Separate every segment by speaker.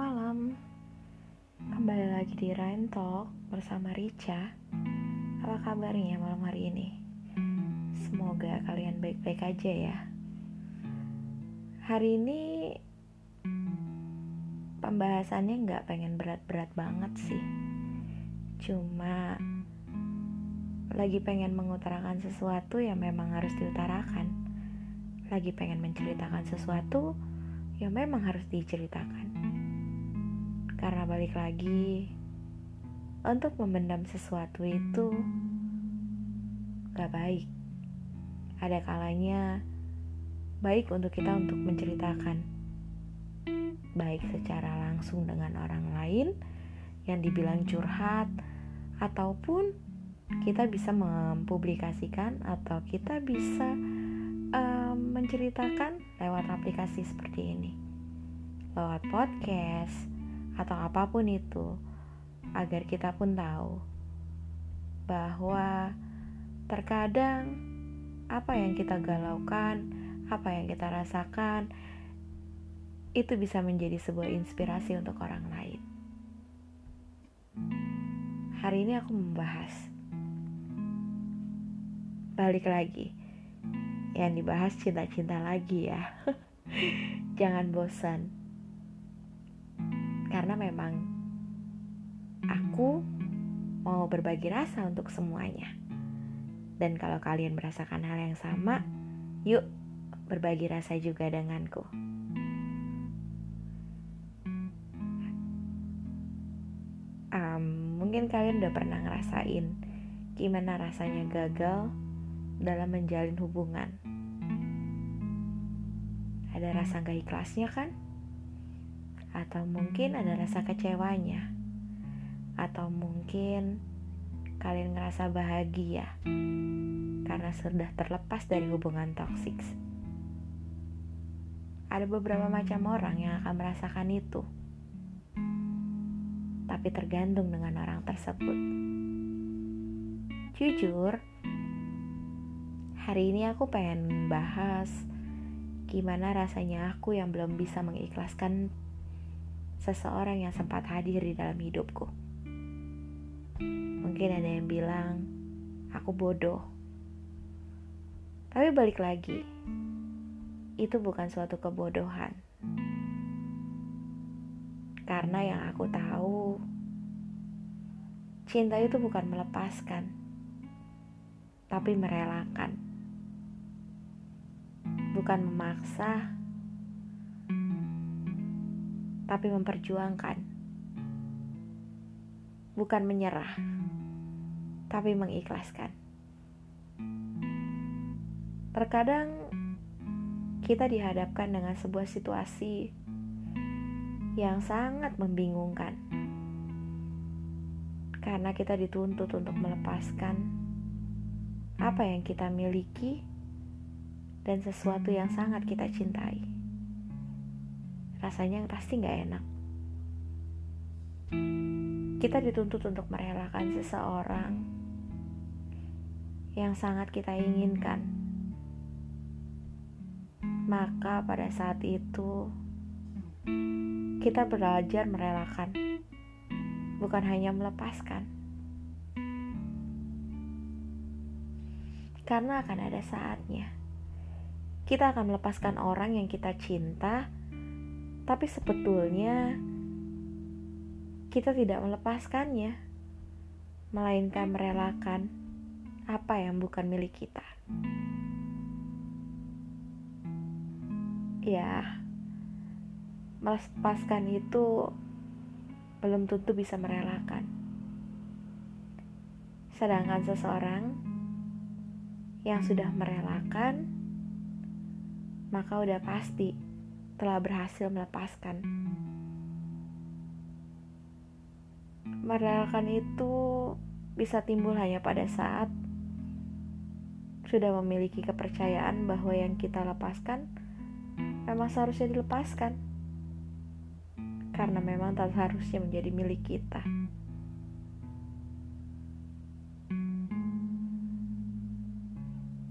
Speaker 1: malam. Kembali lagi di Rain Talk bersama Rica. Apa kabarnya malam hari ini? Semoga kalian baik-baik aja ya. Hari ini Pembahasannya nggak pengen berat-berat banget sih. Cuma Lagi pengen mengutarakan sesuatu yang memang harus diutarakan. Lagi pengen menceritakan sesuatu yang memang harus diceritakan. Karena balik lagi, untuk memendam sesuatu itu gak baik. Ada kalanya baik untuk kita untuk menceritakan, baik secara langsung dengan orang lain yang dibilang curhat, ataupun kita bisa mempublikasikan atau kita bisa um, menceritakan lewat aplikasi seperti ini, lewat podcast atau apa pun itu, agar kita pun tahu bahwa terkadang apa yang kita galaukan, apa yang kita rasakan, itu bisa menjadi sebuah inspirasi untuk orang lain. Hari ini aku membahas balik lagi yang dibahas cinta-cinta lagi ya. Jangan bosan. Karena memang aku mau berbagi rasa untuk semuanya. Dan kalau kalian merasakan hal yang sama, yuk berbagi rasa juga denganku. Um, mungkin kalian udah pernah ngerasain gimana rasanya gagal dalam menjalin hubungan. Ada rasa gak ikhlasnya kan? Atau mungkin ada rasa kecewanya. Atau mungkin kalian ngerasa bahagia karena sudah terlepas dari hubungan toksik. Ada beberapa macam orang yang akan merasakan itu. Tapi tergantung dengan orang tersebut. Jujur, Hari ini aku pengen bahas gimana rasanya aku yang belum bisa mengikhlaskan seseorang yang sempat hadir di dalam hidupku. Mungkin ada yang bilang aku bodoh. Tapi balik lagi, itu bukan suatu kebodohan. Karena yang aku tahu, cinta itu bukan melepaskan, tapi merelakan bukan memaksa, tapi memperjuangkan, bukan menyerah, tapi mengikhlaskan. Terkadang kita dihadapkan dengan sebuah situasi yang sangat membingungkan karena kita dituntut untuk melepaskan apa yang kita miliki dan sesuatu yang sangat kita cintai. Rasanya pasti gak enak. Kita dituntut untuk merelakan seseorang yang sangat kita inginkan. Maka pada saat itu kita belajar merelakan, bukan hanya melepaskan. Karena akan ada saatnya kita akan melepaskan orang yang kita cinta, tapi sebetulnya kita tidak melepaskannya, melainkan merelakan apa yang bukan milik kita. Ya, melepaskan itu belum tentu bisa merelakan. Sedangkan seseorang yang sudah merelakan maka udah pasti telah berhasil melepaskan. Merelakan itu bisa timbul hanya pada saat sudah memiliki kepercayaan bahwa yang kita lepaskan memang seharusnya dilepaskan. Karena memang tak seharusnya menjadi milik kita.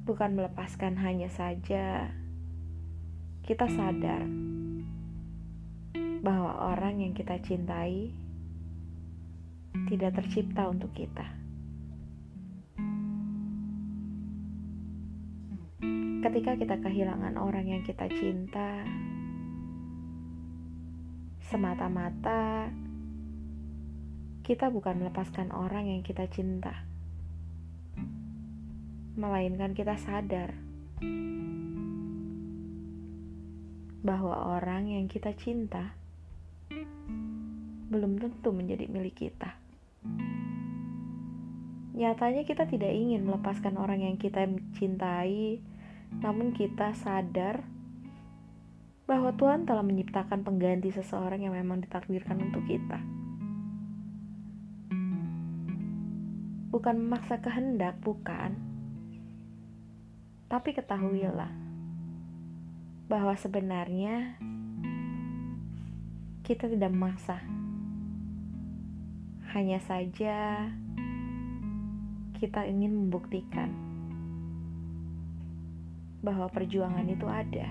Speaker 1: Bukan melepaskan hanya saja kita sadar bahwa orang yang kita cintai tidak tercipta untuk kita. Ketika kita kehilangan orang yang kita cinta, semata-mata kita bukan melepaskan orang yang kita cinta, melainkan kita sadar bahwa orang yang kita cinta belum tentu menjadi milik kita. Nyatanya kita tidak ingin melepaskan orang yang kita cintai, namun kita sadar bahwa Tuhan telah menciptakan pengganti seseorang yang memang ditakdirkan untuk kita. Bukan memaksa kehendak, bukan. Tapi ketahuilah bahwa sebenarnya kita tidak memaksa hanya saja kita ingin membuktikan bahwa perjuangan itu ada.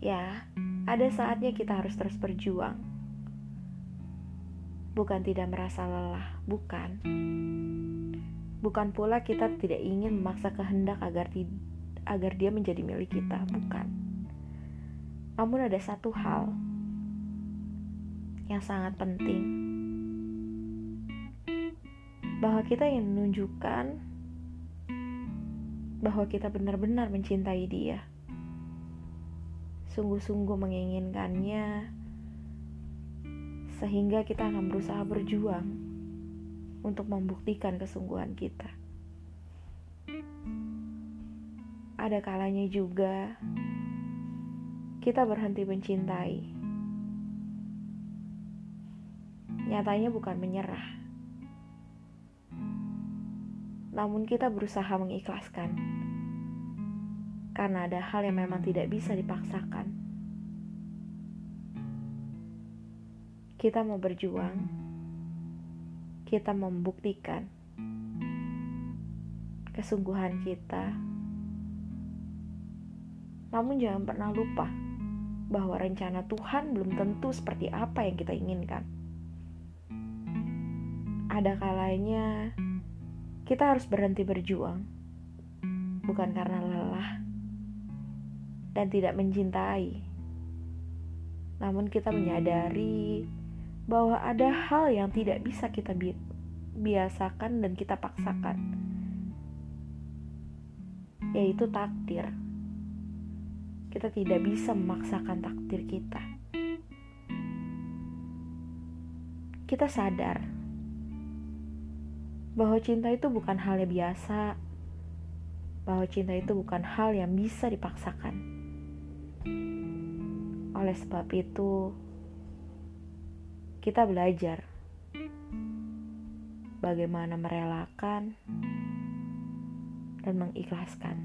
Speaker 1: Ya, ada saatnya kita harus terus berjuang. Bukan tidak merasa lelah, bukan. Bukan pula kita tidak ingin memaksa kehendak agar agar dia menjadi milik kita, bukan. Namun ada satu hal yang sangat penting. Bahwa kita ingin menunjukkan bahwa kita benar-benar mencintai dia. Sungguh-sungguh menginginkannya sehingga kita akan berusaha berjuang untuk membuktikan kesungguhan kita ada kalanya juga kita berhenti mencintai nyatanya bukan menyerah. Namun kita berusaha mengikhlaskan. Karena ada hal yang memang tidak bisa dipaksakan. Kita mau berjuang. Kita membuktikan kesungguhan kita. Namun jangan pernah lupa bahwa rencana Tuhan belum tentu seperti apa yang kita inginkan ada kalanya kita harus berhenti berjuang, bukan karena lelah dan tidak mencintai, namun kita menyadari bahwa ada hal yang tidak bisa kita bi biasakan dan kita paksakan, yaitu takdir. Kita tidak bisa memaksakan takdir kita. Kita sadar bahwa cinta itu bukan hal yang biasa, bahwa cinta itu bukan hal yang bisa dipaksakan. Oleh sebab itu, kita belajar bagaimana merelakan dan mengikhlaskan.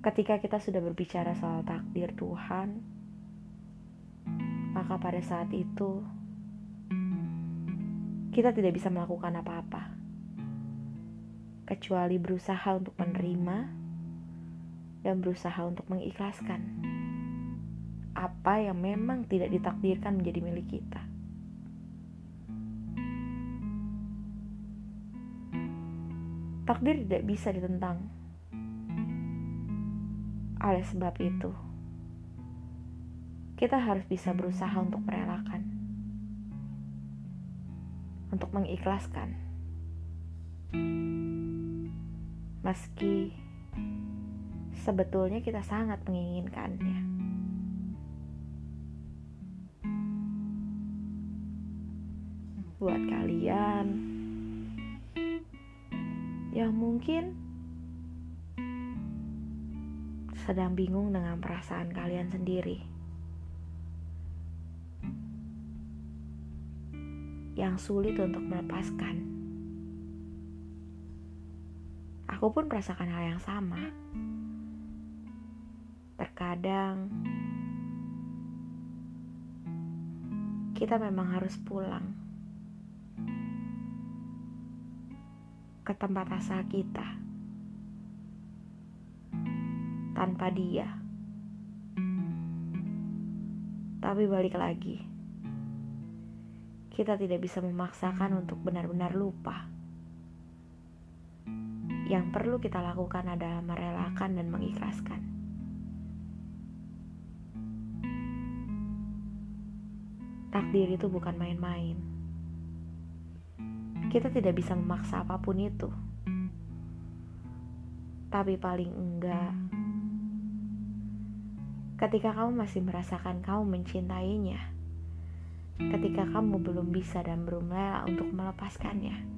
Speaker 1: Ketika kita sudah berbicara soal takdir Tuhan, maka pada saat itu kita tidak bisa melakukan apa-apa kecuali berusaha untuk menerima dan berusaha untuk mengikhlaskan apa yang memang tidak ditakdirkan menjadi milik kita. Takdir tidak bisa ditentang. Oleh sebab itu, kita harus bisa berusaha untuk merelakan, untuk mengikhlaskan, meski sebetulnya kita sangat menginginkannya. Buat kalian yang mungkin sedang bingung dengan perasaan kalian sendiri yang sulit untuk melepaskan. Aku pun merasakan hal yang sama. Terkadang kita memang harus pulang ke tempat asal kita tanpa dia. Tapi balik lagi, kita tidak bisa memaksakan untuk benar-benar lupa. Yang perlu kita lakukan adalah merelakan dan mengikhlaskan. Takdir itu bukan main-main. Kita tidak bisa memaksa apa pun itu. Tapi paling enggak, ketika kamu masih merasakan kamu mencintainya, ketika kamu belum bisa dan belum rela untuk melepaskannya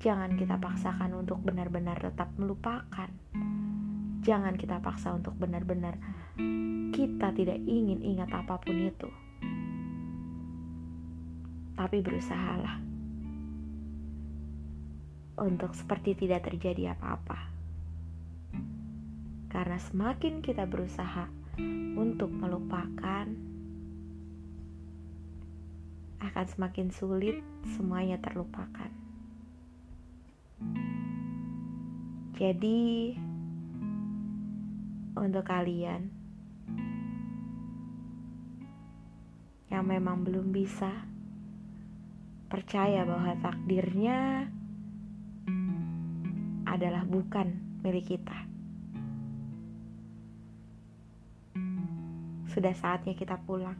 Speaker 1: Jangan kita paksakan untuk benar-benar tetap melupakan. Jangan kita paksa untuk benar-benar kita tidak ingin ingat apa pun itu. Tapi berusahalah untuk seperti tidak terjadi apa-apa. Karena semakin kita berusaha untuk melupakan, akan semakin sulit semuanya terlupakan. Jadi, untuk kalian yang memang belum bisa percaya bahwa takdirnya adalah bukan milik kita, sudah saatnya kita pulang.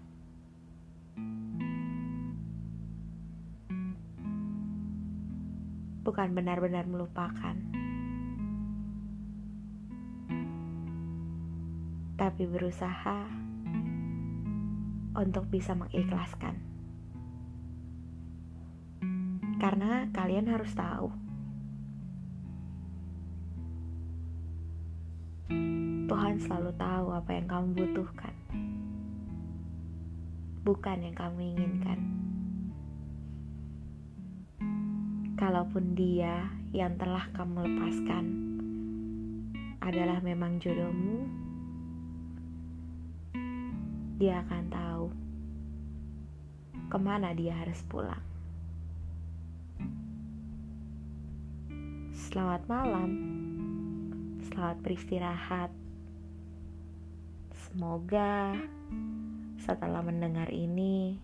Speaker 1: Bukan benar-benar melupakan. tapi berusaha untuk bisa mengikhlaskan. Karena kalian harus tahu, Tuhan selalu tahu apa yang kamu butuhkan, bukan yang kamu inginkan. Kalaupun Dia yang telah kamu lepaskan adalah memang jodohmu dia akan tahu ke mana dia harus pulang. Selamat malam, selamat beristirahat. Semoga setelah mendengar ini,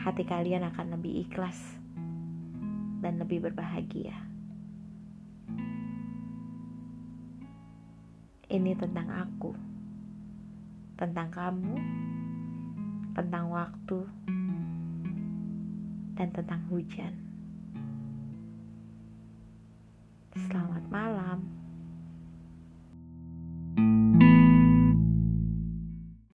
Speaker 1: hati kalian akan lebih ikhlas dan lebih berbahagia. Ini tentang aku tentang kamu, tentang waktu, dan tentang hujan. Selamat malam.